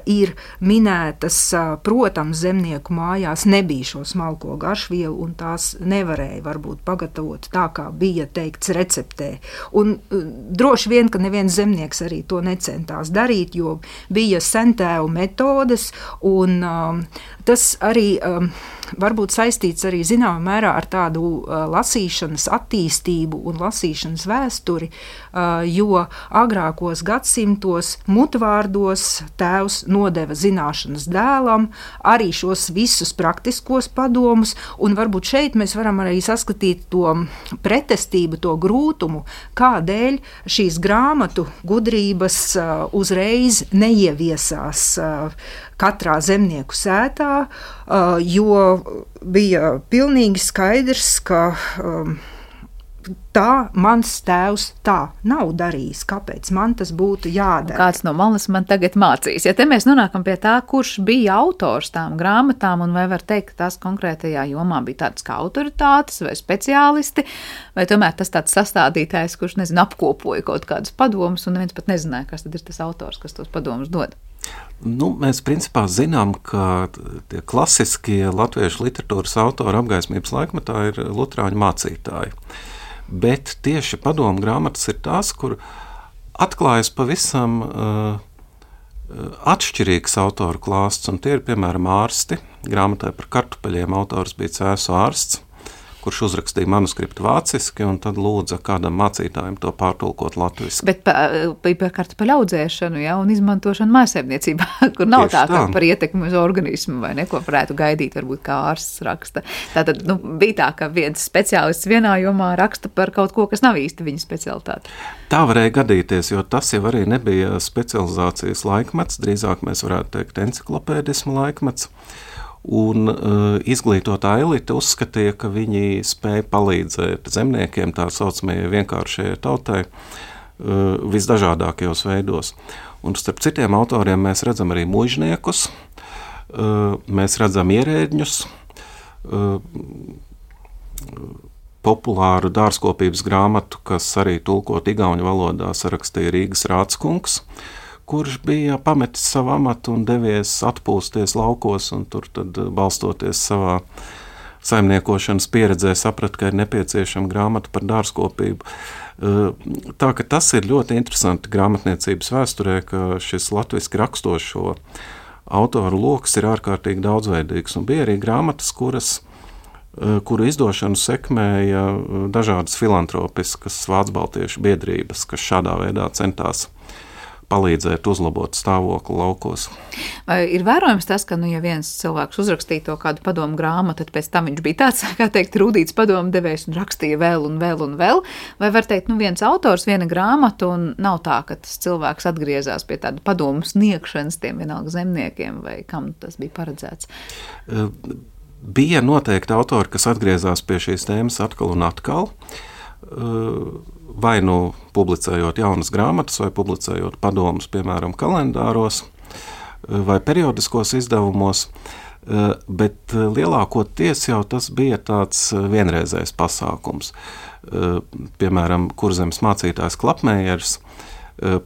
[SPEAKER 5] ir minētas, protams, zemnieku mājās nebija šo smalko garšvielu, un tās nevarēja varbūt pagatavot tā, kā bija teikts receptē. Un droši vien, ka neviens zemnieks arī to necentās darīt, jo bija sentēvu metodes, un um, tas arī um, varbūt saistīts arī zināmā mērā ar tādu uh, lasīšanas attīstību un lasīšanas vēsturi, uh, jo agrākos gadsimtos mutvārdos tēvs nodeva zināšanas dēlam, arī šos visus praktiskos padomus, un varbūt šeit mēs varam arī saskatīt to pretestību, to grūtumu, kādēļ šīs grāmatu gudrības uh, uzreiz neieviesās uh, katrā zemnieku sētā, uh, jo bija pilnīgi skaidrs, ka um, tā mans tēvs tā nav darījis. Kāpēc man tas būtu jādara?
[SPEAKER 2] Kāds no malas man tagad mācīs? Ja te mēs nonākam pie tā, kurš bija autors tām grāmatām, un vai var teikt, ka tās konkrētajā jomā bija tādas kā autoritātes vai speciālisti, vai tomēr tas tāds sastādītājs, kurš, nezinu, apkopoja kaut kādus padomus, un neviens pat nezināja, kas tad ir tas autors, kas tos padomus dod.
[SPEAKER 1] Nu, mēs principā zinām, ka tie klasiskie latviešu literatūras autori apgaismības laikmetā ir Lutāņu mācītāji. Bet tieši padomu grāmatas ir tās, kur atklājas pavisam uh, atšķirīgs autoru klāsts. Tie ir piemēram ārsti. Grāmatai par kartupeļiem autors bija Cēsu ārsts kurš uzrakstīja manuskriptu vāciski, un tad lūdza kādam mācītājam to pārtulkot latviešu.
[SPEAKER 2] Bet bija par kartupeļu audzēšanu ja, un izmantošanu mājsaimniecībā, kur nav Tieši tā, tā. par ietekmi uz organismu vai neko varētu gaidīt, varbūt kā ārsts raksta. Tātad nu, bija tā, ka viens speciālists vienā jomā raksta par kaut ko, kas nav īsti viņa specialitāte.
[SPEAKER 1] Tā varēja gadīties, jo tas jau arī nebija specializācijas laikmets, drīzāk mēs varētu teikt enciklopēdismu laikmets. Un uh, izglītotā elite uzskatīja, ka viņi spēja palīdzēt zemniekiem, tā saucamajai vienkāršajai tautai, uh, visdažādākajos veidos. Un starp citiem autoriem mēs redzam arī mužniekus, uh, mēs redzam ierēģņus, populāru dārzkopības grāmatu, kas arī tulkot igauņu valodā, sarakstīja Rīgas Rādskungs. Uh, kurš bija pametis savu amatu un devies atpūsties laukos, un tur eh, balstoties savā saimniekošanas pieredzē, saprata, ka ir nepieciešama grāmata par dārzkopību. Eh, tā ka tas ir ļoti interesanti grāmatniecības vēsturē, ka šis latviešu rakstošo autoru lokus ir ārkārtīgi daudzveidīgs. Un bija arī grāmatas, kuras, eh, kuru izdošanu sekmēja dažādas filantropiskas vācu baltiešu biedrības, kas šādā veidā centās palīdzēt uzlabot stāvokli laukos.
[SPEAKER 2] Vai ir vērojams tas, ka, nu, ja viens cilvēks uzrakstīja to kādu padomu grāmatu, tad pēc tam viņš bija tāds, kā teikt, rūtīts padomu devējs un rakstīja vēl un vēl un vēl? Vai var teikt, nu, viens autors, viena grāmata, un nav tā, ka tas cilvēks atgriezās pie tāda padomu sniegšanas tiem vienalga zemniekiem, vai kam tas bija paredzēts?
[SPEAKER 1] Uh, bija noteikti autori, kas atgriezās pie šīs tēmas atkal un atkal. Uh, vai nu publicējot jaunas grāmatas, vai publicējot padomus, piemēram, kalendāros eh, vai periodiskos izdevumos. Eh, bet eh, lielākoties jau tas bija tāds vienreizējs pasākums. Piemēram, kurzems mācītājs Klapmējers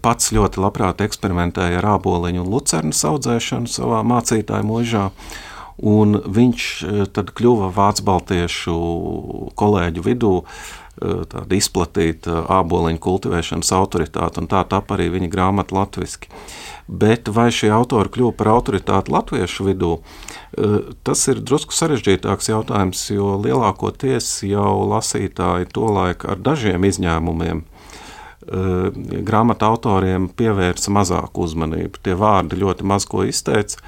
[SPEAKER 1] pats ļoti labprāt eksperimentēja ar āboliņu un lucernu audzēšanu savā mācītāju mūžā. Un viņš tad kļuva vācu baltiešu kolēģu vidū Eh, tāda izplatīta āboliņu kultivēšanas autoritāte, un tā tapa arī viņa grāmata latviešu. Bet vai šie autori kļuva par autoritāti latviešu vidū, eh, tas ir drusku sarežģītāks jautājums, jo lielākoties jau lasītāji tolaik ar dažiem izņēmumiem eh, grāmatu autoriem pievērsa mazāku uzmanību. Tie vārdi ļoti maz ko izteica.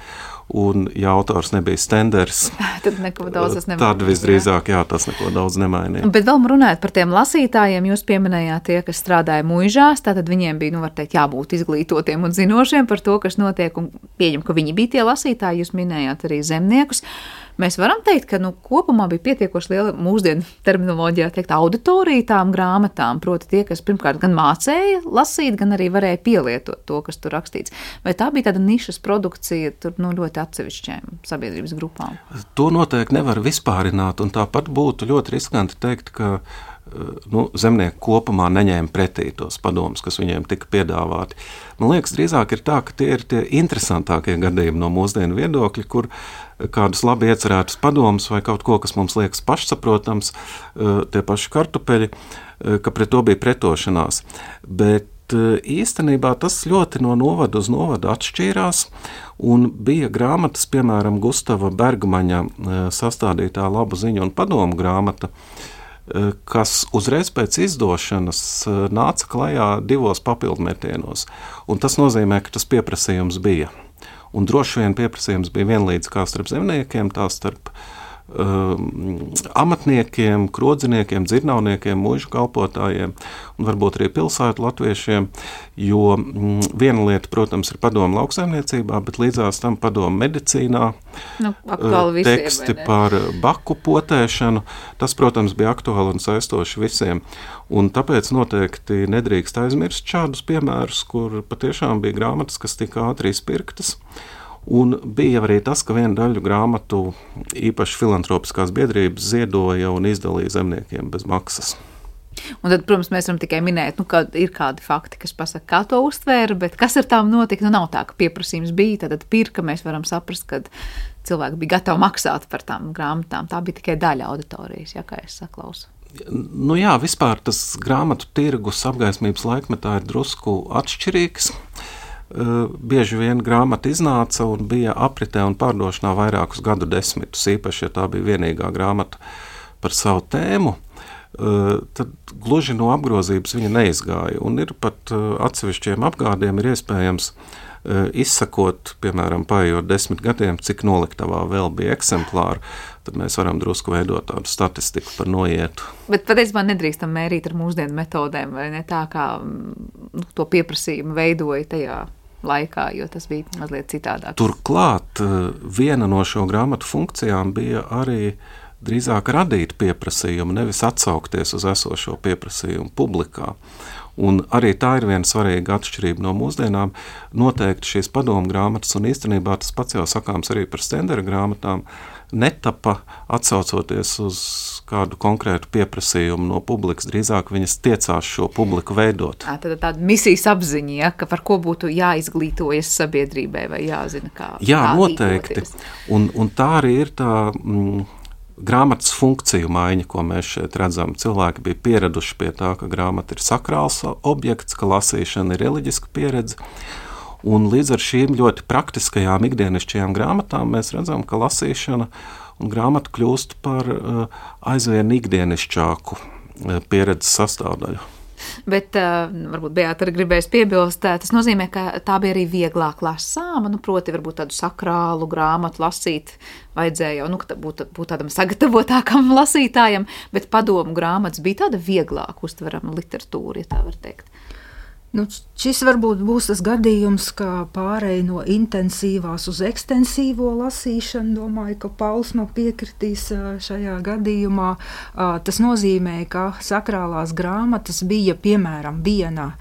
[SPEAKER 1] Un, ja autors nebija stenders,
[SPEAKER 2] tad neko daudz tas
[SPEAKER 1] nemainīja. Tad visdrīzāk, jā, tas neko daudz nemainīja.
[SPEAKER 2] Bet vēl runājot par tiem lasītājiem, jūs pieminējāt tie, kas strādāja muižās, tātad viņiem bija, nu, var teikt, jābūt izglītotiem un zinošiem par to, kas notiek, un pieņem, ka viņi bija tie lasītāji, jūs minējāt arī zemniekus. Uh, Mēs varam teikt, ka nu, kopumā bija pietiekoši liela mūsdienu terminoloģijā teikt, auditorija tām grāmatām, proti, tie, kas pirmkārt gan mācīja lasīt, gan arī varēja pielietot to, kas tur rakstīts. Vai tā bija tāda nišas produkcija tur, nu, ļoti atsevišķiem sabiedrības grupām?
[SPEAKER 1] To noteikti nevar vispārināt, un tāpat būtu ļoti riskanti teikt, ka nu, zemnieki kopumā neņēma pretī tos padomus, kas viņiem tika piedāvāti. Man liekas, drīzāk ir tā, ka tie ir tie interesantākie gadījumi no mūsdienu viedokļa, kur kādus labi iecerētus padomus vai kaut ko, kas mums liekas pašsaprotams, eh, tie paši kartupeļi, eh, ka pret to bija pretošanās. Bet eh, īstenībā tas ļoti no novada uz novadu atšķīrās. Bija grāmatas, piemēram, Gustava Bergmaņa sastādītā labu ziņu un padomu grāmata, kas uzreiz pēc izdošanas nāca klajā divos papildmetienos. Tas nozīmē, ka tas pieprasījums bija. Un droši vien pieprasījums bija vienlīdz kā starp zemniekiem, tā starp um, amatniekiem, krodziniekiem, dzirnavniekiem, mūža kalpotājiem un varbūt arī pilsētu latviešiem. Jo mm, viena lieta, protams, ir padomu lauksaimniecībā, bet līdzās tam padomu medicīnā.
[SPEAKER 2] Nu,
[SPEAKER 1] uh, teksti visiem, par baku potēšanu. Tas, protams, bija aktuāli un saistoši visiem. Un tāpēc noteikti nedrīkst aizmirst šādus piemērus, kur patiešām bija grāmatas, kas tika ātri izpirktas. Un bija arī tas, ka vienu daļu grāmatu īpaši filantropiskās biedrības ziedoja un izdalīja zemniekiem bez maksas.
[SPEAKER 2] Un tad, protams, mēs varam tikai minēt, nu, ka ir kādi fakti, kas pasaka, kā to uztvēra, bet kas ar tām notika. Nu, nav tā, ka pieprasījums bija, tad pirka mēs varam saprast, ka cilvēki bija gatavi maksāt par tām grāmatām. Tā bija tikai daļa auditorijas, ja kā es saklausu.
[SPEAKER 1] Nu jā, vispār tas grāmatu tirgus apgaismības laikmetā ir drusku atšķirīgs. Eh, bieži vien grāmata iznāca un bija apritē un pārdošanā vairākus gadu desmitus, īpaši, ja tā bija vienīgā grāmata par savu tēmu. Eh, tad gluži no apgrozības viņa neizgāja. Un ir pat eh, atsevišķiem apgādiem iespējams izsakot, piemēram, paiet desmit gadiem, cik noliktavā vēl bija eksemplāri, tad mēs varam drusku veidot tādu statistiku par noietu.
[SPEAKER 2] Bet patiesībā nedrīkstam mērīt ar mūsdienu metodēm, vai ne tā, kā nu, to pieprasījumu veidoja tajā laikā, jo tas bija mazliet citādāk.
[SPEAKER 1] Turklāt eh, viena no šo grāmatu funkcijām bija arī drīzāk radīt pieprasījumu, nevis atsaukties uz esošo pieprasījumu publikā. Un arī tā ir viena svarīga atšķirība no mūsdienām. Noteikti šīs padomu grāmatas, un īstenībā tas pats jau sakāms arī par stendera grāmatām, netapa atsaucoties uz kādu konkrētu pieprasījumu no publikas. Drīzāk viņas tiecās šo publiku veidot.
[SPEAKER 2] Tā tad tāda misijas apziņa, ja, ka par ko būtu jāizglītojas sabiedrībai vai jāzina, kā.
[SPEAKER 1] Jā, kā noteikti. Un, un tā arī ir tā. Mm, grāmatas funkciju maiņa, ko mēs šeit redzam. Cilvēki bija pieraduši pie tā, ka grāmata ir sakrāls objekts, ka lasīšana ir reliģiska pieredze. Un līdz ar šīm ļoti praktiskajām ikdienišķajām grāmatām mēs redzam, ka lasīšana un grāmata kļūst par uh, aizvien ikdienišķāku uh, pieredzes sastāvdaļu.
[SPEAKER 2] Bet uh, varbūt Beata arī gribēs piebilst, uh, tas nozīmē, ka tā bija arī vieglāk lasāma. Nu, proti, varbūt tādu sakrālu grāmatu lasīt vajadzēja jau nu, būt, būt tādam sagatavotākam lasītājam, bet padomu grāmatas bija tāda vieglāk uztverama literatūra, ja tā var teikt.
[SPEAKER 5] Nu, šis varbūt būs tas gadījums, kā pārēj no intensīvās uz ekstensīvo lasīšanu. Domāju, ka Pauls man piekritīs šajā gadījumā. Tas nozīmē, ka sakrālās grāmatas bija piemēram viena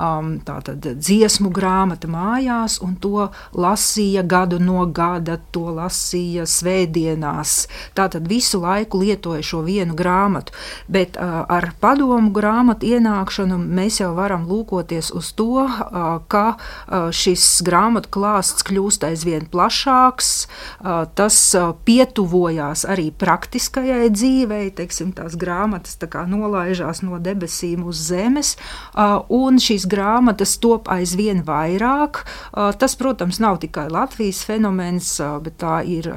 [SPEAKER 5] um, dziesmu grāmata mājās, un to lasīja gadu no gada, to lasīja svētdienās. Tātad visu laiku lietoja šo vienu grāmatu. Bet uh, ar padomu grāmatu ienākšanu mēs jau varam lūkoties uz to, uh, ka uh, šis grāmatu klāsts kļūst aizvien plašāks, uh, tas uh, pietuvojās arī praktiskajai dzīvei, teiksim, tās grāmatas tā kā nolaižās no debesīm uz zemes, uh, un šīs šīs grāmatas top aizvien vairāk. Tas, protams, nav tikai Latvijas fenomens, bet tā ir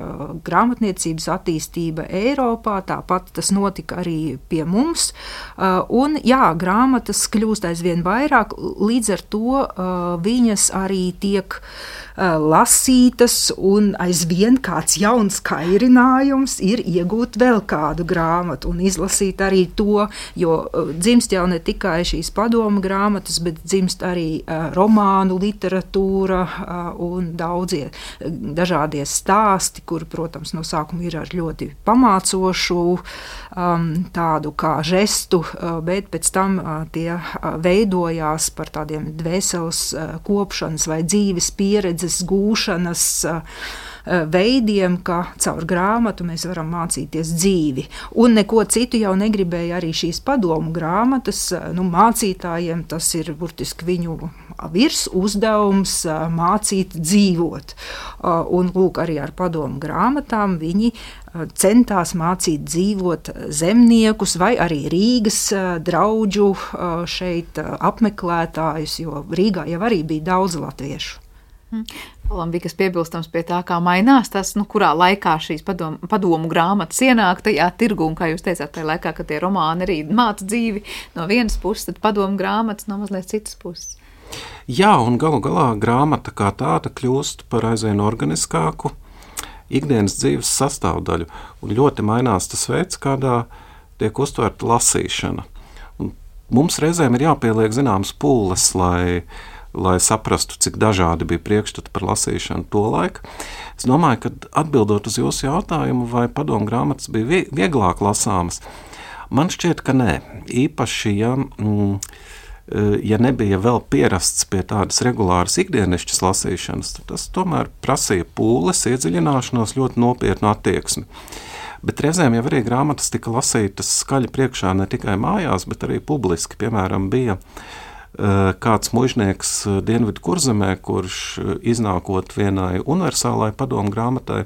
[SPEAKER 5] grāmatniecības attīstība Eiropā. Tāpat tas notika arī pie mums. Un, jā, grāmatas kļūst aizvien vairāk, līdz ar to viņas arī tiek lasītas, un aizvien kāds jauns kairinājums ir iegūt vēl kādu grāmatu un izlasīt arī to, jo dzimst jau ne tikai šīs padomu grāmatas, bet dzimst arī romānu literatūra un daudzie dažādie stāsti, kuri, protams, no sākuma ir ar ļoti pamācošu tādu kā žestu, bet pēc tam tie veidojās par tādiem dvēseles kopšanas vai dzīves pieredzes gūšanas Eh, veidiem, kā caur grāmatu mēs varam mācīties dzīvi. Un neko citu jau negribēja arī šīs padomu grāmatas. Eh, nu, mācītājiem tas ir burtiski viņu virs uzdevums eh, mācīt dzīvot. Un lūk, arī ar padomu grāmatām viņi centās mācīt dzīvot zemniekus vai arī Rīgas draugu šeit apmeklētājus, jo Rīgā jau arī bija daudz latviešu.
[SPEAKER 2] Palam bija kas piebilstams pie tā, kā mainās tas, nu, kurā laikā šīs padomu, padomu grāmatas ienāk tajā tirgu, un kā jūs teicāt, tajā laikā, kad tie romāni arī māca dzīvi no vienas puses, tad padomu grāmatas no mazliet citas puses.
[SPEAKER 1] Jā, un galu galā grāmata kā tāda kļūst par aizvien organiskāku, ikdienas dzīves sastāvdaļu, un ļoti mainās tas veids, kādā tiek uztverta lasīšana. Un mums reizēm ir jāpieliek zināmas pūles, lai, lai saprastu, cik dažādi bija priekšstati par lasīšanu to laiku. Es domāju, ka atbildot uz jūsu jautājumu, vai padomu grāmatas bija vieglāk lasāmas, man šķiet, ka nē. Īpaši, ja. Mm, Eh, ja nebija vēl pierasts pie tādas regulāras ikdienišķas lasīšanas, tas tomēr prasīja pūles, iedziļināšanos, ļoti nopietnu attieksmi. Bet reizēm jau arī grāmatas tika lasītas skaļi priekšā ne tikai mājās, bet arī publiski. Piemēram, bija uh, kāds mužnieks eh, Dienvidu kurzemē, kurš iznākot vienai universālai padomu grāmatai,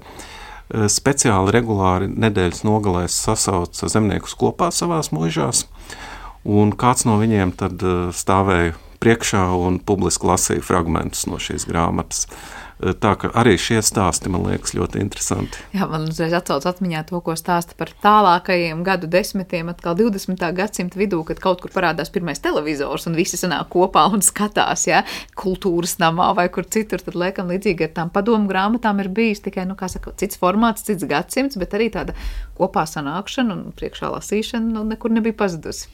[SPEAKER 1] speciāli regulāri nedēļas nogalēs sasauca zemniekus kopā savās mūžās. Un kāds no viņiem tad eh, stāvēja priekšā un publiski lasīja fragmentus no šīs grāmatas. Eh, tā ka arī šie stāsti man liekas ļoti interesanti.
[SPEAKER 2] Jā, man uzreiz atcaucas atmiņā to, ko stāsta par tālākajiem gadu desmitiem, atkal 20. gadsimta vidū, kad kaut kur parādās pirmais televizors un visi sanāk kopā un skatās, ja, kultūras namā vai kur citur. Tad, liekam, līdzīgi ar tām padomu grāmatām ir bijis tikai, nu, kā saka, cits formāts, cits gadsimts, bet arī tāda kopā sanākšana un priekšā lasīšana nu, nekur nebija pazudusi.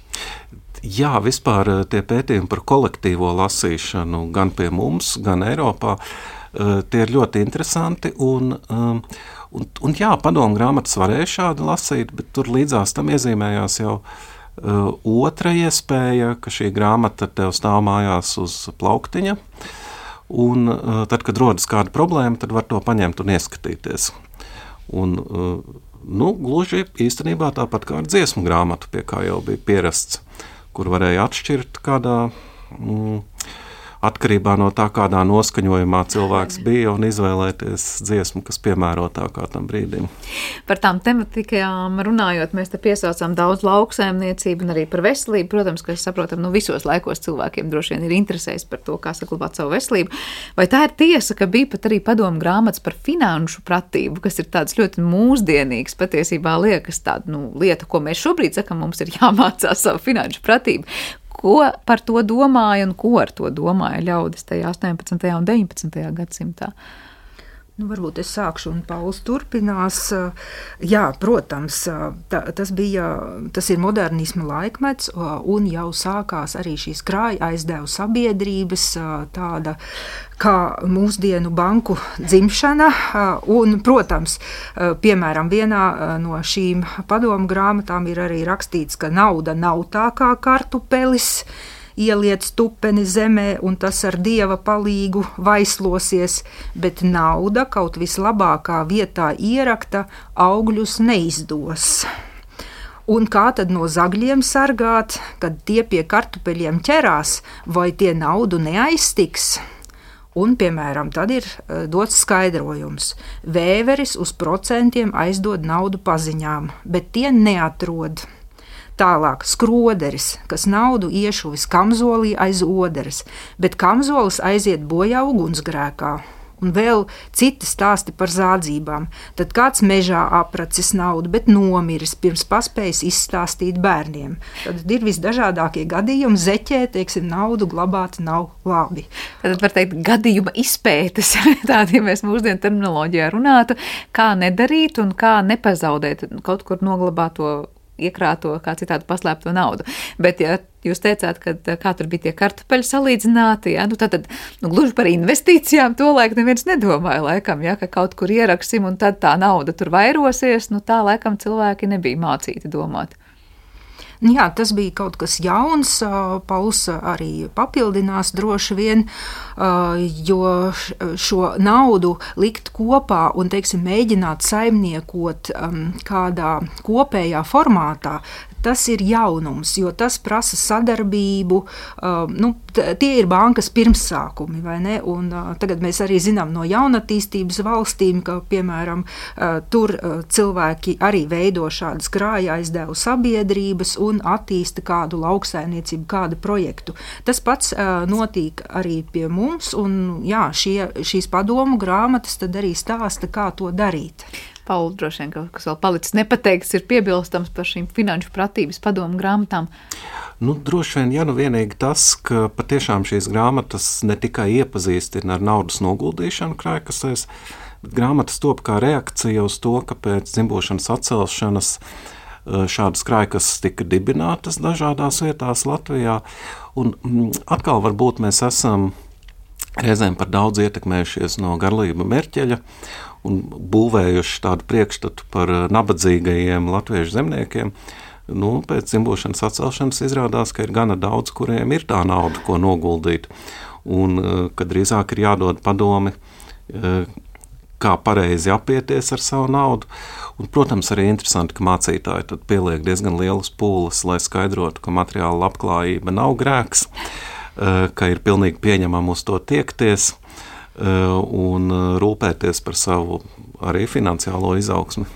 [SPEAKER 1] Jā, vispār eh, tie pētījumi par kolektīvo lasīšanu gan pie mums, gan Eiropā. Uh, tie ir ļoti interesanti. Un, um, un, un jā, padomu grāmatas varēja šādi lasīt, bet tur līdzās tam iezīmējās jau uh, otra iespēja, ka šī grāmata tev stāv mājās uz plauktiņa. Un, uh, tad, kad rodas kāda problēma, tad var to paņemt un ieskatīties. Un, uh, nu, gluži īstenībā tāpat kā ar dziesmu grāmatu, pie kā jau bija pierasts, kur varēja atšķirt kādā. Mm, atkarībā no tā, kādā noskaņojumā cilvēks bija un izvēlēties dziesmu, kas piemērotākā tam brīdim.
[SPEAKER 2] Par tām tematikām runājot, mēs te piesaucām daudz lauksēmniecību un arī par veselību. Protams, ka es saprotam, nu visos laikos cilvēkiem droši vien ir interesēs par to, kā saglabāt savu veselību. Vai tā ir tiesa, ka bija pat arī padomu grāmatas par finanšu pratību, kas ir tāds ļoti mūsdienīgs, patiesībā liekas tāda nu, lieta, ko mēs šobrīd sakam, mums ir jāmācās savu finanšu pratību. Ko par to domāja un ko ar to domāja ļaudis tajā 18. un 19. gadsimtā?
[SPEAKER 5] Nu, varbūt es sākšu, un Pauls turpinās. Jā, protams, tā, tas, bija, tas ir modernisma laikmets, un jau sākās arī šīs krāja aizdevu sabiedrības, tāda kā mūsdienu banku dzimšana. Un, protams, piemēram, vienā no šīm padomu grāmatām ir arī rakstīts, ka nauda nav tā kā kartupelis ieliec tupeni zemē, un tas ar dieva palīgu vaislosies, bet nauda kaut vislabākā vietā ierakta augļus neizdos. Un kā tad no zagļiem sargāt, kad tie pie kartupeļiem ķerās, vai tie naudu neaiztiks? Un, piemēram, tad ir uh, dots skaidrojums. Vēveris uz procentiem aizdod naudu paziņām, bet tie neatrod. Tālāk skroderis, kas naudu iešuvis kamzolī aiz oderes, bet kamzolis aiziet bojā ugunsgrēkā. Un vēl citi stāsti par zādzībām. Tad kāds mežā apracis naudu, bet nomiris pirms paspējis izstāstīt bērniem. Tad ir visdažādākie gadījumi. Zeķē, teiksim, naudu glabāt nav labi.
[SPEAKER 2] Tad var teikt, gadījuma izpētes, tādiem ja mēs mūsdienu terminoloģijā runātu, kā nedarīt un kā nepazaudēt kaut kur noglabāto iekrāto, kā citādi paslēpto naudu. Bet, ja jūs teicāt, ka kā tur bija tie kartupeļi salīdzināti, ja, nu tad, tad nu, gluži par investīcijām to laikam neviens nedomāja, laikam, ja, ka kaut kur ieraksim un tad tā nauda tur vairosies, nu tā laikam cilvēki nebija mācīti domāt.
[SPEAKER 5] Nu jā, tas bija kaut kas jauns. Pauls arī papildinās droši vien, jo šo naudu likt kopā un teiksim, mēģināt saimniekot kādā kopējā formātā, tas ir jaunums, jo tas prasa sadarbību. Uh, nu, tie ir bankas pirmsākumi, vai ne? Un, uh, tagad mēs arī zinām no jaunatīstības valstīm, ka, piemēram, uh, tur uh, cilvēki arī veido šādas krāja aizdevu sabiedrības un attīsta kādu lauksainiecību, kādu projektu. Tas pats notiek arī pie mums, un jā, šie, šīs padomu grāmatas tad arī stāsta, kā to darīt.
[SPEAKER 2] Pauli, droši vien kaut kas vēl palicis nepateikts, ir piebilstams par šīm finanšu pratības padomu grāmatām.
[SPEAKER 1] Nu, droši vien, ja nu vienīgi tas, ka patiešām šīs grāmatas ne tikai iepazīstina ar naudas noguldīšanu krājkasēs, grāmatas top kā reakcija uz to, ka pēc dzimbošanas atcelšanas šādas krājkas tika dibinātas dažādās vietās Latvijā. Un mm, atkal varbūt mēs esam reizēm par daudz ietekmējušies no garlība merķeļa un būvējuši tādu priekšstatu par nabadzīgajiem latviešu zemniekiem. Nu, pēc dzimbošanas atcelšanas izrādās, ka ir gana daudz, kuriem ir tā nauda, ko noguldīt. Un ka drīzāk ir jādod padomi, kā pareizi apieties ar savu naudu. Un, protams, arī interesanti, ka mācītāji pieliek diezgan lielas pūles, lai skaidrotu, ka materiāla labklājība nav grēks, eh, ka ir pilnīgi pieņemama uz to tiekties eh, un eh, rūpēties par savu arī finansiālo izaugsmu.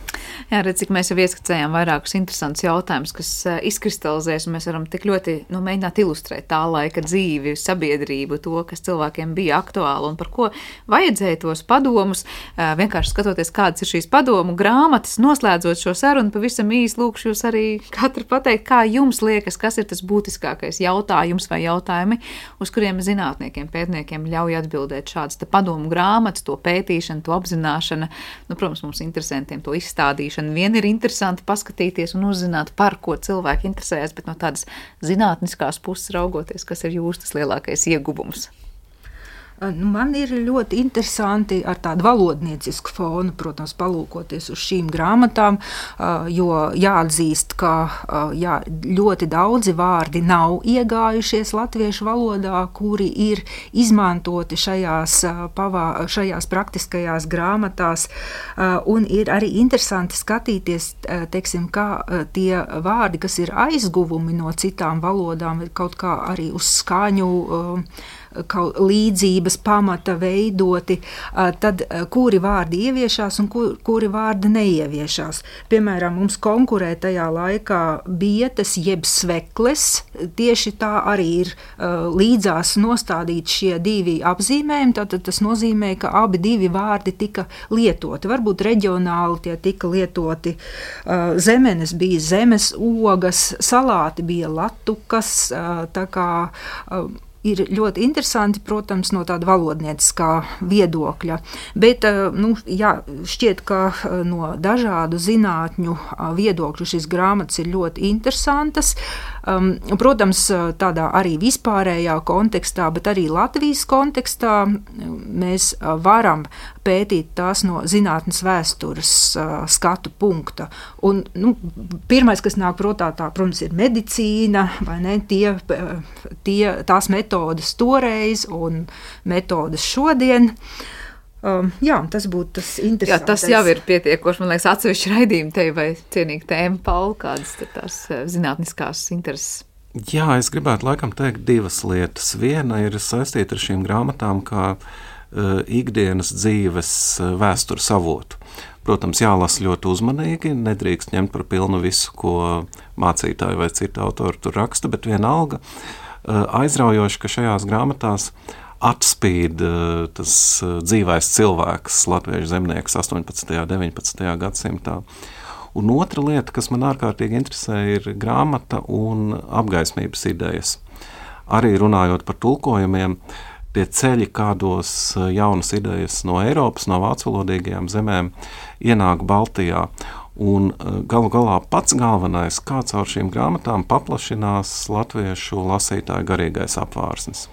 [SPEAKER 2] Jā, redz, cik mēs jau ieskicējām vairākus interesantus jautājumus, kas uh, izkristalizēs, un mēs varam tik ļoti nu, mēģināt ilustrēt tā laika dzīvi, sabiedrību, to, kas cilvēkiem bija aktuāli un par ko vajadzēja tos padomus. Uh, vienkārši skatoties, kādas ir šīs padomu grāmatas, noslēdzot šo sarunu, pavisam īsi lūkšu jūs arī katru pateikt, kā jums liekas, kas ir tas būtiskākais jautājums vai jautājumi, uz kuriem zinātniekiem, pētniekiem ļauj atbildēt šādas padomu grāmatas, to pētīšana, to apzināšana. Nu, protams, mums interesantiem to izstādīšana zināšana. Vien ir interesanti paskatīties un uzzināt, par ko cilvēki interesējas, bet no tādas zinātniskās puses raugoties, kas ir jūsu lielākais ieguvums.
[SPEAKER 5] Nu, man ir ļoti interesanti ar tādu valodniecisku fonu, protams, palūkoties uz šīm grāmatām, jo jāatzīst, ka jā, ļoti daudzi vārdi nav iegājušies latviešu valodā, kuri ir izmantoti šajās, pavā, šajās praktiskajās grāmatās. Ir arī interesanti skatīties, teiksim, kā tie vārdi, kas ir aizguvumi no citām valodām, ir kaut kā arī uz skaņu kaut līdzības pamata veidoti, tad kuri vārdi ieviešās un kur, kuri vārdi neieviešās. Piemēram, mums konkurē tajā laikā bietas jeb svekles, tieši tā arī ir līdzās nostādīti šie divi apzīmējumi, tātad tas nozīmē, ka abi divi vārdi tika lietoti. Varbūt reģionāli tie tika lietoti, zemenes bija zemes ogas, salāti bija latukas, tā kā ir ļoti interesanti, protams, no tāda valodnieciskā viedokļa. Bet eh, nu, jā, šķiet, ka eh, no dažādu zinātņu eh, viedokļu šīs grāmatas ir ļoti interesantas. Um, protams, tādā arī vispārējā kontekstā, bet arī Latvijas kontekstā mēs varam pētīt tās no zinātnes vēstures uh, skatu punkta. Un, nu, pirmais, kas nāk prātā, tā, protams, ir medicīna, vai ne? Tie, tie, tās metodes toreiz un metodes šodien. Um, jā, tas būtu tas interesants.
[SPEAKER 2] Jā, tas jau ir pietiekoši. Man liekas, atsevišķi raidījumi te vai cienīgi tēma, Pauli, kādas tās uh, zinātniskās intereses.
[SPEAKER 1] Jā, es gribētu laikam teikt divas lietas. Viena ir saistīta ar šīm grāmatām, kā uh, ikdienas dzīves uh, vēstures avotu. Protams, jālasa ļoti uzmanīgi, nedrīkst ņemt par pilnu visu, ko mācītāji vai citi autori tur raksta, bet vienalga uh, aizraujoši, ka šajās grāmatās uh, atspīd eh, tas eh, dzīvais cilvēks, latviešu zemnieks 18. un 19. gadsimtā. Un otra lieta, kas man ārkārtīgi interesē, ir grāmata un apgaismības idejas. Arī runājot par tulkojumiem, tie ceļi, kādos eh, jaunas idejas no Eiropas, no vācu valodīgajām zemēm ienāk Baltijā. Un galu galā pats galvenais, kā caur šīm grāmatām paplašinās latviešu lasītāju garīgais apvārsnis.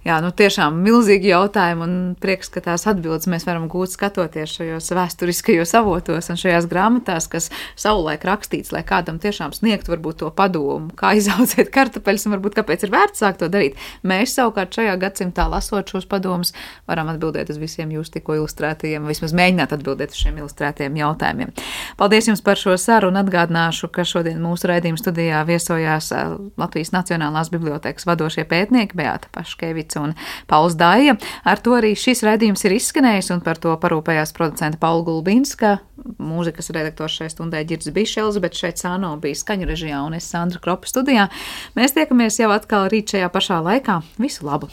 [SPEAKER 2] Jā, nu tiešām milzīgi jautājumi un prieks, ka tās atbildes mēs varam gūt skatoties šajos vēsturiskajos avotos un šajās grāmatās, kas savulaik rakstīts, lai kādam tiešām sniegtu varbūt to padomu, kā izaudzēt kartupeļus un varbūt kāpēc ir vērts sākt to darīt. Mēs savukārt šajā gadsimtā lasot šos padomus varam atbildēt uz visiem jūsu tikko ilustrētajiem, vismaz mēģināt atbildēt uz šiem ilustrētajiem jautājumiem. Paldies jums par šo sarunu. Atgādināšu, ka šodien mūsu raidījuma studijā viesojās Latvijas Nacionālās bibliotēkas vadošie pētnieki Beata Paškeviča Šmits un Pauls Dāja. Ar to arī šis raidījums ir izskanējis, un par to parūpējās producenta Paula Gulbinska. Mūzikas redaktors šai stundai Girds Bišels, bet šeit Sāno bija skaņu režijā un es Sandra Kropa studijā. Mēs tiekamies jau atkal rīt šajā pašā laikā. Visu labu!